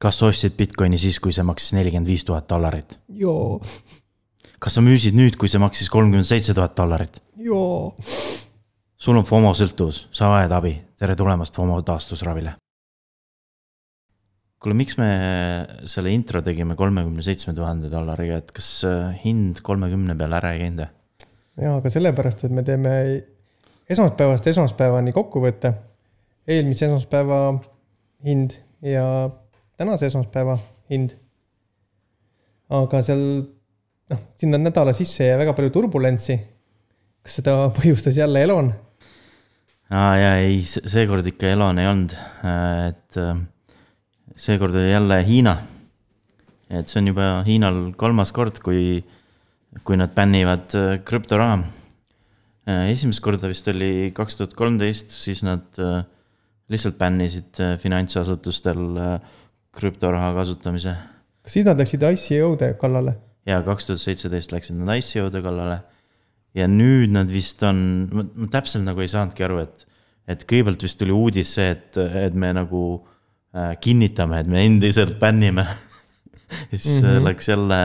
kas sa ostsid Bitcoini siis, kui see maksis nelikümmend viis tuhat dollarit? joo, kas sa müüsid nüüd, kui see maksis kolmkümmend seitse tuhat dollarit? joo. sul on FOMO sõltuvus, sa vajad abi, tere tulemast FOMO taastusravile. kuule, miks me selle intro tegime kolmekümne seitsme tuhande dollariga, et kas äh, hind kolmekümne peale ära ei käinud? jaa, aga sellepärast, et me teeme esmaspäevast esmaspäevani kokkuvõtte. eelmise esmaspäeva hind ja tänase esmaspäeva hind. aga seal noh, sinna nädala sisse jäi väga palju turbulentsi. kas seda põhjustas jälle Elon? aa jaa, ei, seekord ikka Elon ei olnud, et äh, seekord oli jälle Hiina. et see on juba Hiinal kolmas kord, kui, kui nad bännivad äh, krüptoraha. Äh, esimest korda vist oli kaks tuhat kolmteist, siis nad lihtsalt bännisid finantsasutustel krüptoraha kasutamise. kas siis nad läksid ICO-de kallale? ja kaks tuhat seitseteist läksid nad ICO-de kallale. ja nüüd nad vist on, ma täpselt nagu ei saanudki aru, et, et kõigepealt vist tuli uudis see, et, et me nagu äh, kinnitame, et me endiselt bännime siis mm -hmm. läks jälle,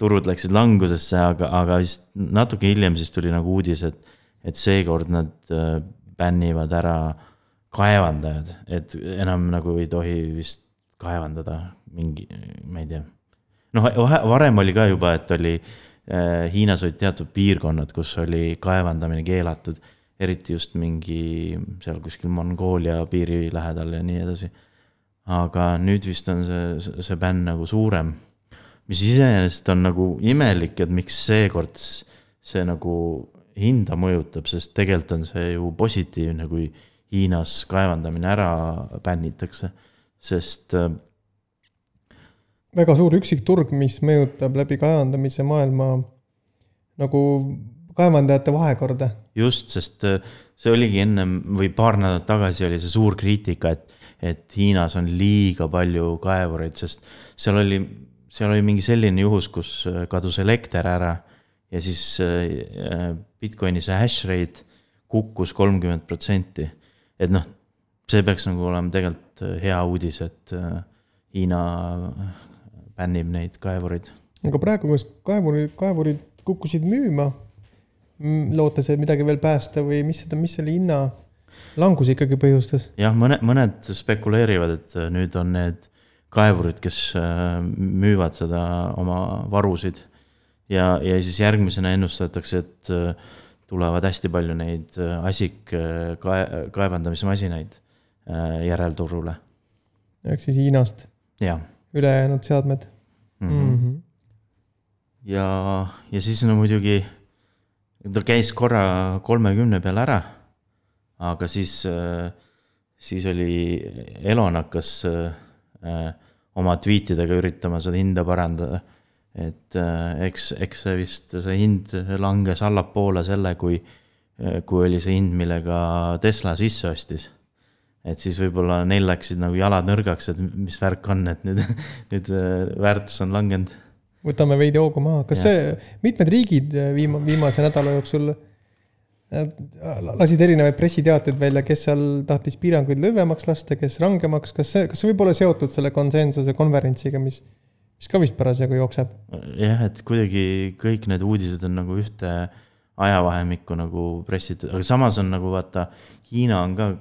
turud läksid langusesse, aga, aga vist natuke hiljem siis tuli nagu uudis, et, et seekord nad äh, bännivad ära kaevandajad, et enam nagu ei tohi vist kaevandada mingi, ma ei tea noh, varem oli ka juba, et oli äh, Hiinas olid teatud piirkonnad, kus oli kaevandamine keelatud, eriti just mingi seal kuskil Mongoolia piiri lähedal ja nii edasi. aga nüüd vist on see, see bänn nagu suurem, mis iseenesest on nagu imelik, et miks seekord see nagu hinda mõjutab, sest tegelikult on see ju positiivne, kui Hiinas kaevandamine ära bännitakse, sest äh, väga suur üksik turg, mis mõjutab läbi kaevandamise maailma nagu kaevandajate vahekorda. just, sest äh, see oligi ennem või paar nädalat tagasi oli see suur kriitika, et, et Hiinas on liiga palju kaevureid, sest seal oli, seal oli mingi selline juhus, kus äh, kadus elekter ära ja siis äh, Bitcoini see hash rate kukkus kolmkümmend protsenti. et noh, see peaks nagu olema tegelikult hea uudis, et Hiina bännib neid kaevureid. aga praegu, kas kaevurid, kaevurid kukkusid müüma, lootes, et midagi veel päästa või mis seda, mis selle hinna languse ikkagi põhjustas? jah, mõne, mõned spekuleerivad, et äh, nüüd on need kaevurid, kes äh, müüvad seda oma varusid. ja, ja siis järgmisena ennustatakse, et äh, tulevad hästi palju neid asik kae-, kaevandamismasinaid järelturule. ehk siis Hiinast? ülejäänud seadmed mm. -hmm. Mm -hmm. ja, ja siis no muidugi ta käis korra kolmekümne peal ära, aga siis, siis oli, Elon hakkas äh, oma tweetidega üritama seda hinda parandada. et äh, eks, eks see vist, see hind langes allapoole selle, kui, kui oli see hind, millega Tesla sisse ostis et siis võib-olla neil läksid nagu jalad nõrgaks, et mis värk on, et nüüd, nüüd äh, väärtus on langenud. võtame veidi hoogu maha, kas ja. see, mitmed riigid äh, viima-, viimase nädala jooksul äh, lasid erinevaid pressiteateid välja, kes seal tahtis piiranguid lõdvemaks lasta, kes rangemaks, kas see, kas see võib olla seotud selle konsensuse konverentsiga, mis, mis ka vist parasjagu jookseb? jah, et kuidagi kõik need uudised on nagu ühte ajavahemikku nagu pressitud, aga samas on nagu vaata, Hiina on ka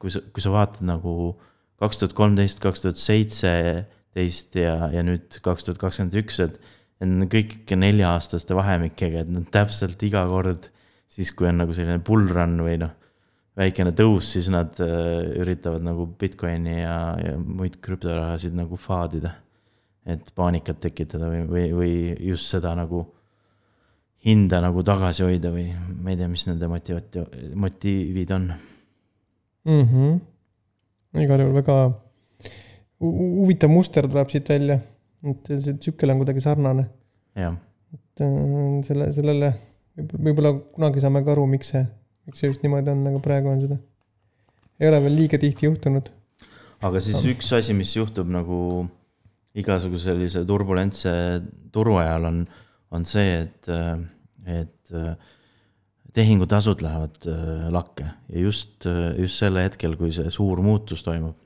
kui sa, kui sa vaatad nagu kaks tuhat kolmteist, kaks tuhat seitseteist ja, ja nüüd kaks tuhat kakskümmend üks, et need on kõik nelja-aastaste vahemikega, et nad täpselt iga kord siis, kui on nagu selline bull run või noh, väikene tõus, siis nad äh, üritavad nagu Bitcoini ja, ja muid krüptorahasid nagu faadida. et paanikat tekitada või, või, või just seda nagu hinda nagu tagasi hoida või ma ei tea, mis nende motivat-, motiivid on mm. -hmm. igal juhul väga huvitav muster tuleb siit välja, et see tsükkel on kuidagi sarnane. et äh, selle, sellele võib-olla kunagi saame ka aru, miks see, miks see just niimoodi on, aga praegu on seda, ei ole veel liiga tihti juhtunud. aga siis no. üks asi, mis juhtub nagu igasuguse sellise turbulentse turu ajal on, on see, et, et tehingutasud lähevad äh, lakke ja just, äh, just sel hetkel, kui see suur muutus toimub.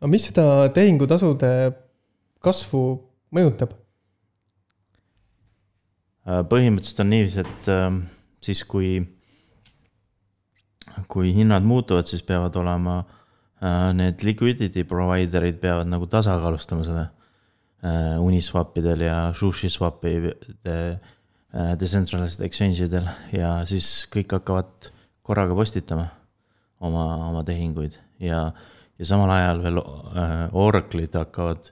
aga mis seda tehingutasude kasvu mõjutab? Äh, põhimõtteliselt on niiviisi, et siis kui, kui hinnad muutuvad, siis peavad olema need liquidity provider'id peavad nagu tasakaalustama seda Uniswapidel ja SushiSwapide decentralized exchange idel ja siis kõik hakkavad korraga postitama oma, oma tehinguid ja, ja samal ajal veel äh, Oracle'id hakkavad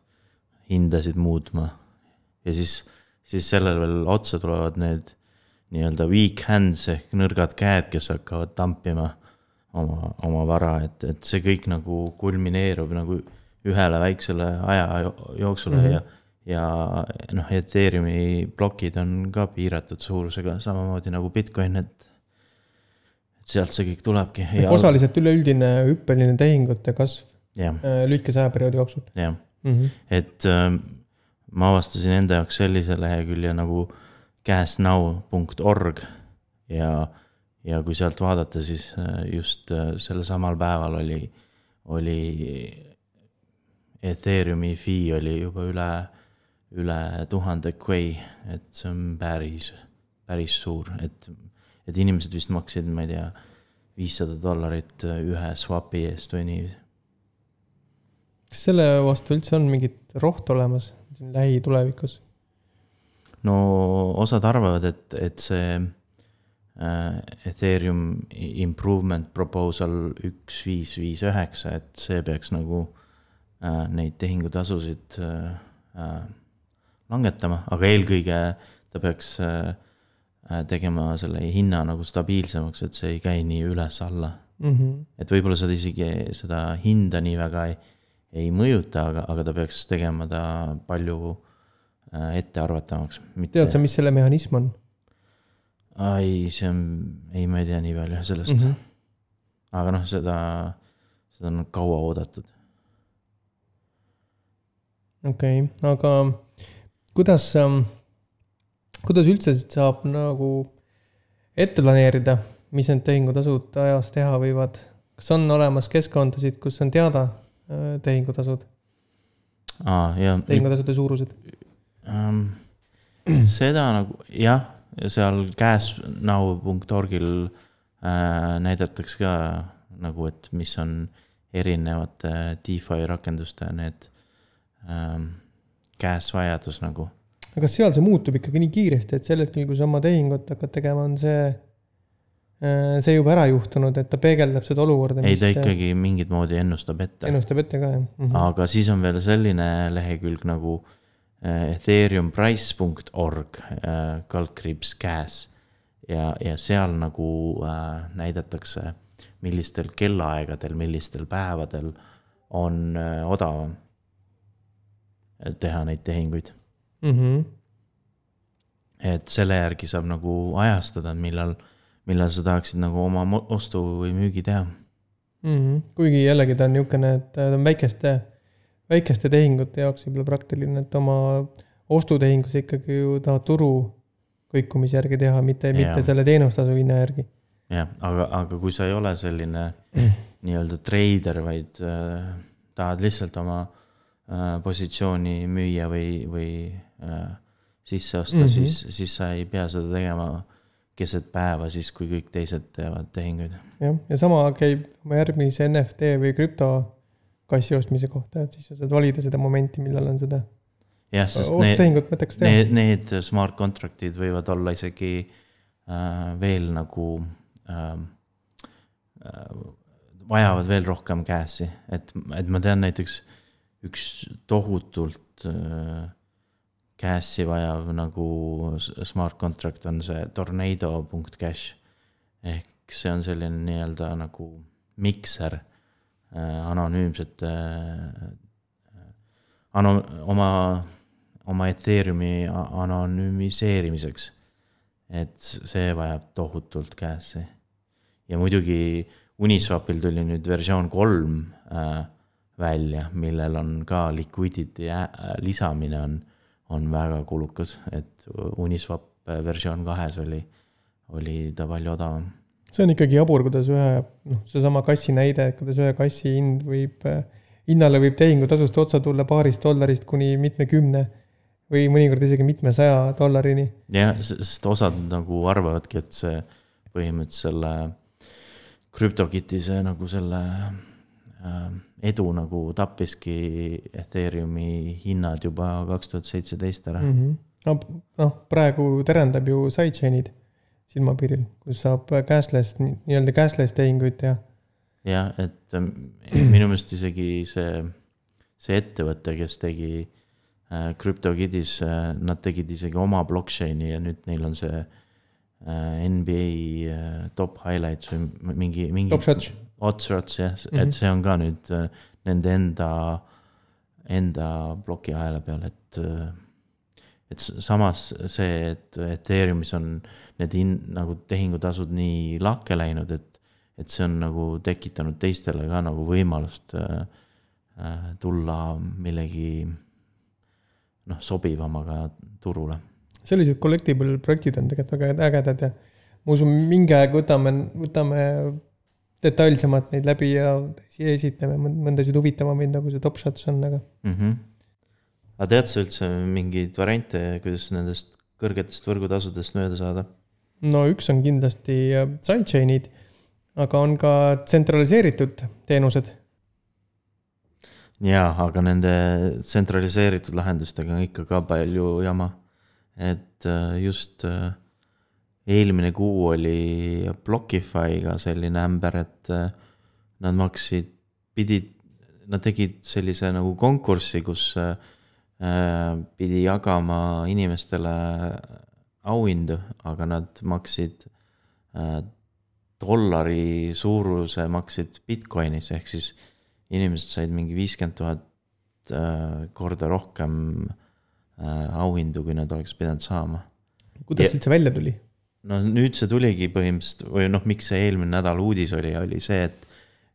hindasid muutma. ja siis, siis sellele veel otsa tulevad need nii-öelda weak hands ehk nõrgad käed, kes hakkavad tampima oma, oma vara, et, et see kõik nagu kulmineerub nagu ühele väiksele aja jooksule mm -hmm. ja, ja noh, Ethereumi plokid on ka piiratud suurusega, samamoodi nagu Bitcoin, et sealt see kõik tulebki. osaliselt üleüldine hüppeline tehingute kasv jah. Äh, lühikese ajaperioodi jooksul. jah mm, -hmm. et äh, ma avastasin enda jaoks sellise lehekülje nagu gasnow.org ja, ja kui sealt vaadata, siis äh, just äh, sellel samal päeval oli, oli Ethereumi fee oli juba üle, üle tuhande Quay, et see on päris, päris suur, et, et inimesed vist maksid, ma ei tea, viissada dollarit ühe swap'i eest või nii kas selle vastu üldse on mingit rohtu olemas lähitulevikus? no osad arvavad, et, et see äh, Ethereum improvement proposal üks, viis, viis, üheksa, et see peaks nagu äh, neid tehingutasusid äh, äh, langetama, aga eelkõige ta peaks äh, äh tegema selle hinna nagu stabiilsemaks, et see ei käi nii üles-alla mm. -hmm. et võib-olla seda isegi, seda hinda nii väga ei ei mõjuta, aga, aga ta peaks tegema ta palju äh, ettearvatavamaks. tead sa, mis selle mehhanism on? ai, see on, ei, ma ei tea nii palju sellest mm. -hmm. aga noh, seda, seda on kaua oodatud. okei okay,, aga kuidas, ähm, kuidas üldse saab nagu ette planeerida, mis need tehingutasud ajas teha võivad? kas on olemas keskkondasid, kus on teada, Äh, tehingutasud aa, jah. tehingutasude suurused um,? seda nagu jah, seal käesnow.org-il äh, näidatakse ka nagu, et mis on erinevate DeFi rakenduste need ähm, käes nagu. aga kas seal see muutub ikkagi nii kiiresti, et sellest, kui sa oma tehingut hakkad tegema, on see Äh, see juba ära juhtunud, et ta peegeldab seda olukorda. ei, ta ikkagi mingit moodi ennustab ette. ennustab ette ka, jah mm. -hmm. aga siis on veel selline lehekülg nagu äh, ethereumprice.org, äh, kaldkriips käes. ja, ja seal nagu äh, näidatakse, millistel kellaaegadel, millistel päevadel on äh, odavam teha neid tehinguid mm. -hmm. et selle järgi saab nagu ajastada, millal millal sa tahaksid nagu oma ostu või müügi teha mm. -hmm. kuigi jällegi ta on niisugune, et ta on väikeste, väikeste tehingute jaoks võib-olla praktiline, et oma ostutehingus ikkagi ju tahad turu kõikumise järgi teha, mitte, mitte selle teenustasu hinna järgi. jah, aga, aga kui sa ei ole selline mm. nii-öelda treider, vaid äh, tahad lihtsalt oma äh, positsiooni müüa või, või äh, sisse osta mm, -hmm. siis, siis sa ei pea seda tegema keset päeva siis, kui kõik teised teevad tehinguid. jah, ja sama käib oma järgmise NFT või krüptokassi ostmise kohta, et siis sa saad valida seda momenti, millal on seda jah, sest need, need, need smart contract'id võivad olla isegi äh, veel nagu äh, äh, vajavad veel rohkem käesi, et, et ma tean näiteks üks tohutult äh, cash'i vajav nagu smart contract on see tornado.cash. ehk see on selline nii-öelda nagu mikser äh, anonüümsete äh,, ano-, oma, oma Ethereumi anonüümiseerimiseks. et see vajab tohutult cash'i. ja muidugi Uniswapil tuli nüüd versioon kolm äh, välja, millel on ka liquidity lisamine on on väga kulukas, et Uniswap versioon kahes oli, oli ta palju odavam. see on ikkagi jabur, kuidas ühe, noh, seesama kassi näide, et kuidas ühe kassi hind võib hinnale võib tehingutasust otsa tulla paarist dollarist kuni mitmekümne või mõnikord isegi mitmesaja dollarini. jah, sest osad nagu arvavadki, et see põhimõtteliselt selle CryptoKiti see nagu selle edu nagu tappiski Ethereumi hinnad juba kaks tuhat seitseteist ära mm. -hmm. no noh, praegu terendab ju sidechain'id silmapiiril, kus saab cashless, nii-öelda cashless tehinguid teha. jah, et ähm, minu meelest isegi see, see ettevõte, kes tegi äh, CryptoKittis äh,, nad tegid isegi oma blockchain'i ja nüüd neil on see äh, NBA top highlights või mingi, mingi. Top shots. Hot shots jah mm, -hmm. et see on ka nüüd äh, nende enda, enda plokiahela peal, et äh, et samas see, et Ethereumis on need hin-, nagu tehingutasud nii lakke läinud, et, et see on nagu tekitanud teistele ka nagu võimalust äh, äh tulla millegi noh, sobivamaga turule. sellised collectible projektid on tegelikult väga ägedad ja ma usun, mingi aeg võtame, võtame detailsemalt neid läbi ja esitleme mõndasid huvitavamaid, nagu see Top Shots on, aga mm. -hmm aga tead sa üldse mingeid variante, kuidas nendest kõrgetest võrgutasudest mööda saada? no üks on kindlasti äh, sidechain'id, aga on ka tsentraliseeritud teenused. jaa, aga nende tsentraliseeritud lahendustega on ikka ka palju jama. et äh, just äh, eelmine kuu oli Blockify'ga selline ämber, et nad maksid, pidid, nad tegid sellise nagu konkursi, kus äh, Äh, pidi jagama inimestele auhindu, aga nad maksid äh, dollari suuruse maksid Bitcoinis, ehk siis inimesed said mingi viiskümmend tuhat äh, korda rohkem auhindu, kui nad oleks pidanud saama. kuidas ja, üldse välja tuli? No nüüd see tuligi põhimõtteliselt või noh, miks see eelmine nädal uudis oli, oli see, et,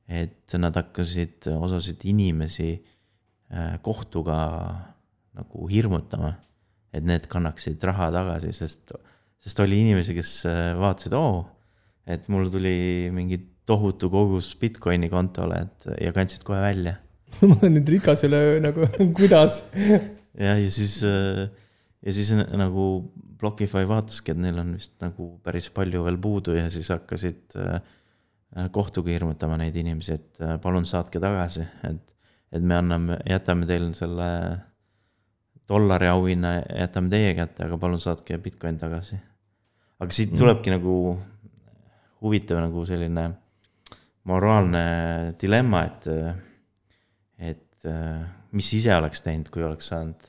et nad hakkasid osasid inimesi kohtuga nagu hirmutama, et need kannaksid raha tagasi, sest, sest oli inimesi, kes äh, vaatasid, oo, et mul tuli mingi tohutu kogus Bitcoini kontole, et ja kandsid kohe välja ma olen nüüd rikas üle öö nagu, kuidas? jah, ja siis, äh, ja siis nagu Blockify vaataski, et neil on vist nagu päris palju veel puudu ja siis hakkasid äh, kohtuga hirmutama neid inimesi, et palun saatke tagasi, et, et me anname, jätame teile selle dollari auhinna jätame teie kätte, aga palun saatke Bitcoin tagasi. aga siit mm. tulebki mm. nagu huvitav nagu selline moraalne dilemma, et, et mis ise oleks teinud, kui oleks saanud.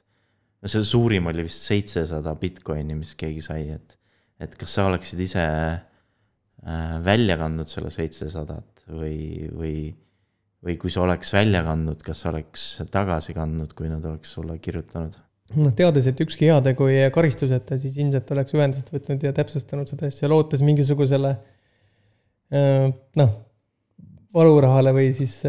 No see suurim oli vist seitsesada Bitcoini, mis keegi sai, et, et kas sa oleksid ise äh, välja kandnud selle seitsesadat või, või, või kui sa oleks välja kandnud, kas sa oleks tagasi kandnud, kui nad oleks sulle kirjutanud? Noh, teades, et ükski heategu ei jää karistuseta, siis ilmselt oleks ühendust võtnud ja täpsustanud seda asja, lootes mingisugusele noh, valurahale või siis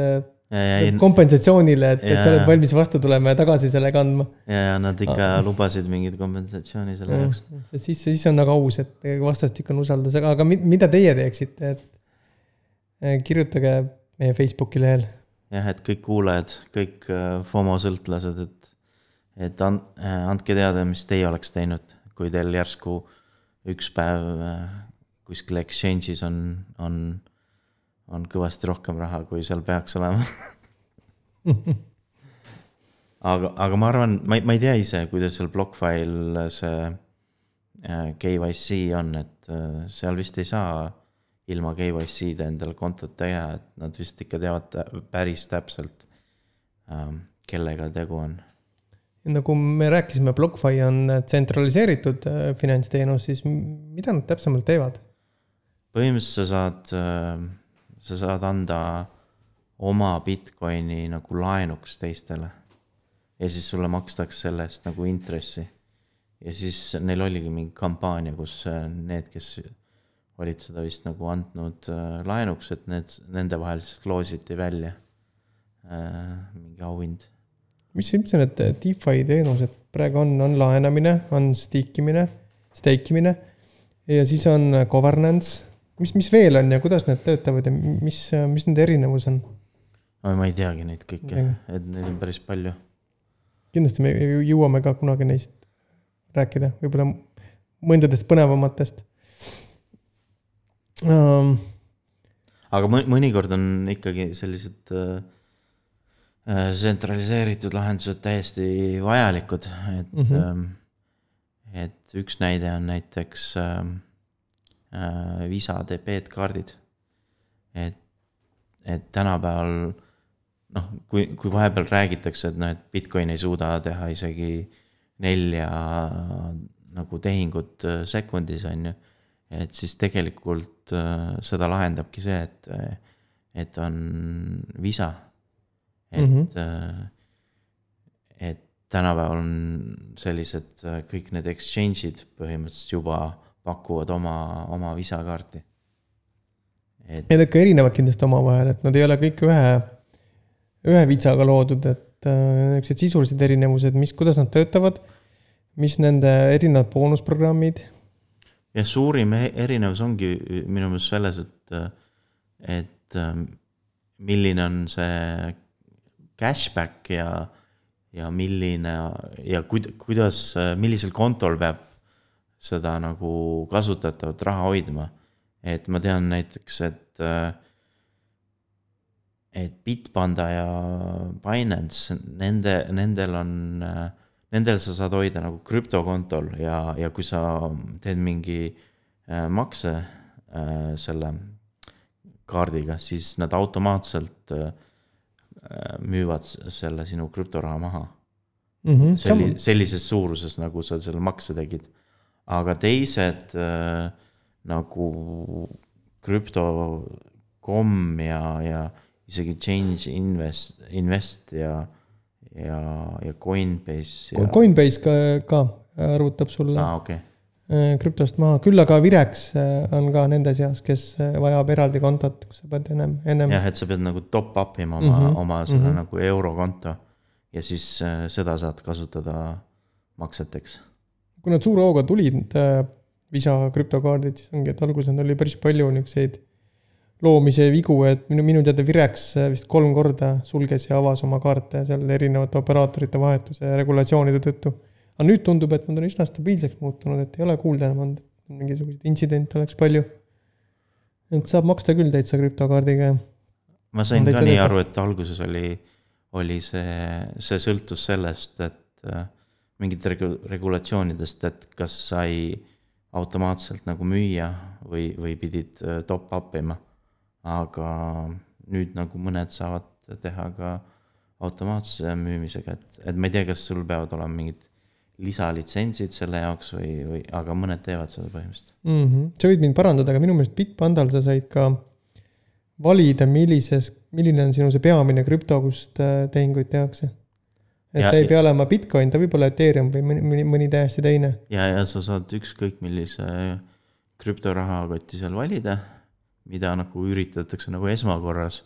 ja, ja, kompensatsioonile, et, et sa oled valmis vastu tulema ja tagasi selle kandma. ja, ja nad ikka ah. lubasid mingit kompensatsiooni selle jaoks. siis, siis on nagu aus, et vastastikune usaldus, aga, aga mida teie teeksite, et kirjutage meie Facebooki lehel. jah, et kõik kuulajad, kõik FOMO sõltlased, et et and, äh, andke teada, mis teie oleks teinud, kui teil järsku üks päev äh, kuskil exchange'is on, on, on kõvasti rohkem raha, kui seal peaks olema aga, aga ma arvan, ma ei, ma ei tea ise, kuidas seal BlockFile see äh, KYC on, et seal vist ei saa ilma KYC-da endale kontot teha, et nad vist ikka teavad päris täpselt, kellega tegu on nagu me rääkisime, BlockFi on tsentraliseeritud äh, finantsteenus, siis mida nad täpsemalt teevad? põhimõtteliselt sa saad, äh, sa saad anda oma Bitcoini nagu laenuks teistele. ja siis sulle makstakse selle eest nagu intressi. ja siis neil oligi mingi kampaania, kus äh, need, kes olid seda vist nagu andnud laenuks, et need, nende vahel siis loositi välja mingi auhind mis üldse need DeFi teenused praegu on, on laenamine, on stiikimine, stake imine ja siis on governance. Mis, mis veel on ja kuidas need töötavad ja mis, mis nende erinevus on? ma ei teagi neid kõiki et neid on päris palju. kindlasti me jõuame ka kunagi neist rääkida, võib-olla mõndadest põnevamatest um,. aga mõ- mõnikord on ikkagi sellised äh, äh, tsentraliseeritud lahendused täiesti vajalikud, et mm. -hmm. et üks näide on näiteks äh, Visa debetkaardid. et, et tänapäeval noh, kui, kui vahepeal räägitakse, et noh, et Bitcoin ei suuda teha isegi nelja nagu tehingut äh, sekundis, on ju. et siis tegelikult äh, seda lahendabki see, et, et on visa. et mm. -hmm. et tänapäeval on sellised äh, kõik need exchange'id põhimõtteliselt juba pakuvad oma, oma visa kaarti. et Need ikka erinevad kindlasti omavahel, et nad ei ole kõik ühe, ühe vitsaga loodud, et äh, niisugused sisulised erinevused, mis, kuidas nad töötavad, mis nende erinevad boonusprogrammid ja suurim e- erinevus ongi minu meelest selles, et, et ähm, milline on see cashback ja, ja milline ja kuid-, kuidas, millisel kontol peab seda nagu kasutatavat raha hoidma. et ma tean näiteks, et, et Bitpanda ja Binance, nende, nendel on, nendel sa saad hoida nagu krüptokontol ja, ja kui sa teed mingi äh, makse äh, selle kaardiga, siis nad automaatselt äh, müüvad selle sinu krüptoraha maha mm. -hmm. selli-, sellises suuruses, nagu sa selle makse tegid. Aga teised äh, nagu krüpto.com ja, ja isegi Change Invest, Invest ja, ja, ja Coinbase ja. Coinbase ka, ka arvutab sulle aa, okei, äh, krüptost maha, küll aga Virex äh, on ka nende seas, kes äh, vajab eraldi kontot, kus sa pead ennem, ennem jah, et sa pead nagu top up ima oma mm, -hmm, oma selle mm. -hmm. nagu eurokonto ja siis äh, seda saad kasutada makseteks. Kui nad suure hooga tulid äh, Visa krüptokaardid, siis ongi, et alguses oli päris palju niisuguseid loomise vigu, et minu, minu teada Virex äh, vist kolm korda sulges ja avas oma kaarte seal erinevate operaatorite vahetuse ja regulatsioonide tõttu. aga nüüd tundub, et nad on üsna stabiilseks muutunud, et ei ole kuulda enam olnud, et mingisuguseid intsidente oleks palju. et saab maksta küll täitsa krüptokaardiga ja ma sain ka nii aru, et alguses oli, oli see, see sõltus sellest, et äh, mingit regu-, regulatsioonidest, et kas sai automaatselt nagu müüa või, või pidid äh, top up ima. aga nüüd nagu mõned saavad teha ka automaatse müümisega, et, et ma ei tea, kas sul peavad olema mingid lisalitsentsid selle jaoks või, või, aga mõned teevad seda põhimõtteliselt. mm. -hmm. sa võid mind parandada, aga minu meelest Bitpandal sa said ka valida, millises, milline on sinu see peamine krüpto, kust äh, tehinguid tehakse. Et Ja- ta ei pea olema Bitcoin, ta võib olla Ethereum või mõni, mõni, mõni täiesti teine. ja, ja sa saad ükskõik millise krüptorahakoti seal valida, mida nagu üritatakse nagu esmakorras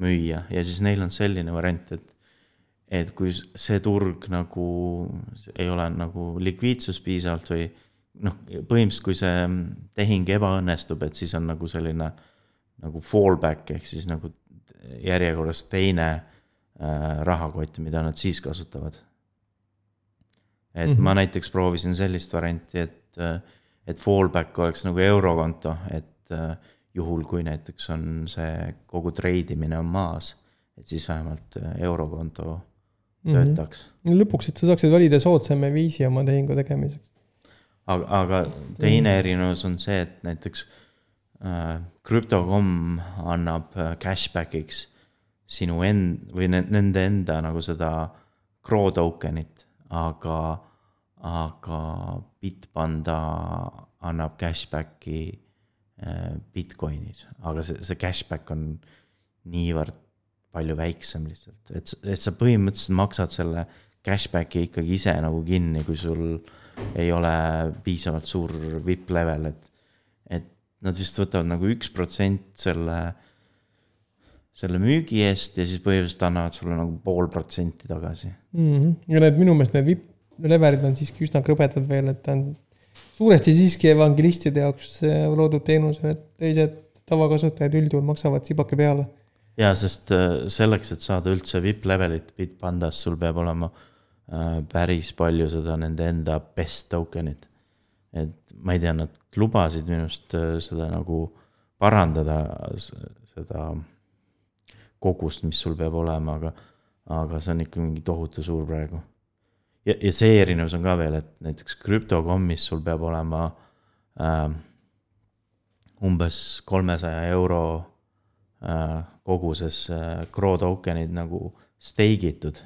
müüa ja siis neil on selline variant, et et kui see turg nagu ei ole nagu likviidsus piisavalt või noh, põhimõtteliselt kui see tehing ebaõnnestub, et siis on nagu selline nagu fallback ehk siis nagu järjekorras teine rahakott, mida nad siis kasutavad. et mm -hmm. ma näiteks proovisin sellist varianti, et, et fallback oleks nagu eurokonto, et äh, juhul, kui näiteks on see kogu treidimine on maas, et siis vähemalt äh, eurokonto töötaks mm. -hmm. lõpuks, et sa saaksid valida soodsama viisi oma tehingu tegemiseks. aga, aga teine erinevus on see, et näiteks äh, Crypto.com annab äh, cashback'iks sinu end- või ne- nende enda nagu seda Crow token'it, aga, aga Bitpanda annab cashback'i äh, Bitcoinis, aga see, see cashback on niivõrd palju väiksem lihtsalt, et, et sa põhimõtteliselt maksad selle cashback'i ikkagi ise nagu kinni, kui sul ei ole piisavalt suur vipp level, et, et nad vist võtavad nagu üks protsent selle, selle müügi eest ja siis põhimõtteliselt annavad sulle nagu pool protsenti tagasi. mm. -hmm. ja need minu meelest need VIP levelid on siiski üsna krõbedad veel, et ta on suuresti siiski evangelistide jaoks äh, loodud teenus, et teised tavakasutajad üldjuhul maksavad sibake peale. ja sest äh, selleks, et saada üldse VIP levelit Bitpandas, sul peab olema äh, päris palju seda nende enda best token'it. et ma ei tea, nad lubasid minust äh, seda nagu parandada, seda kogust, mis sul peab olema, aga, aga see on ikka mingi tohutu suur praegu. ja, ja see erinevus on ka veel, et näiteks krüptokommis sul peab olema äh, umbes kolmesaja euro äh, koguses äh, Crow token'id nagu stake itud.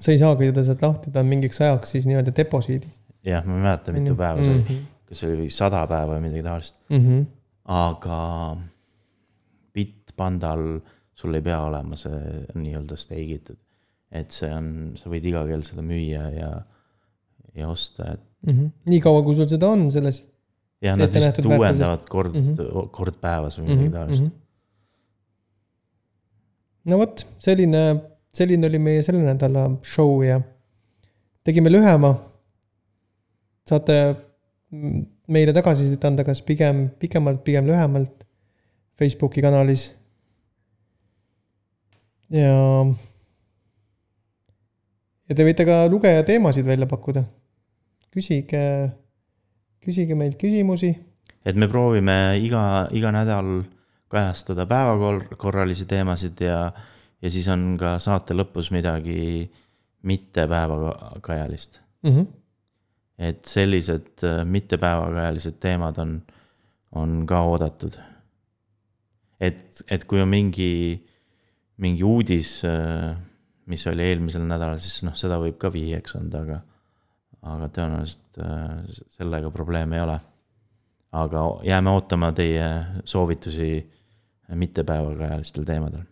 sa ei saagi teda sealt lahti, ta on mingiks ajaks siis nii-öelda deposiidis. jah, ma ei mäleta, mitu päeva see oli mm, -hmm. kas see oli sada päeva või midagi taolist mm. -hmm. aga Bitpandal sul ei pea olema see nii-öelda stake itud. et see on, sa võid iga kell seda müüa ja, ja osta, et mm. -hmm. nii kaua, kui sul seda on selles. jah, nad vist uuendavad kord mm, -hmm. kord päevas või midagi mm -hmm. taolist mm. -hmm. no vot, selline, selline oli meie selle nädala show ja tegime lühema. saate meile tagasisidet anda, kas pigem pikemalt, pigem lühemalt Facebooki kanalis ja. ja te võite ka lugeja teemasid välja pakkuda. küsige, küsige meilt küsimusi. et me proovime iga, iga nädal kajastada päevakorralisi teemasid ja, ja siis on ka saate lõpus midagi mitte päevakajalist mm. -hmm. et sellised äh, mitte päevakajalised teemad on, on ka oodatud. et, et kui on mingi mingi uudis, äh, mis oli eelmisel nädalal, siis noh, seda võib ka viieks anda, aga, aga tõenäoliselt äh, sellega probleeme ei ole. aga jääme ootama teie soovitusi mittepäevakajalistel teemadel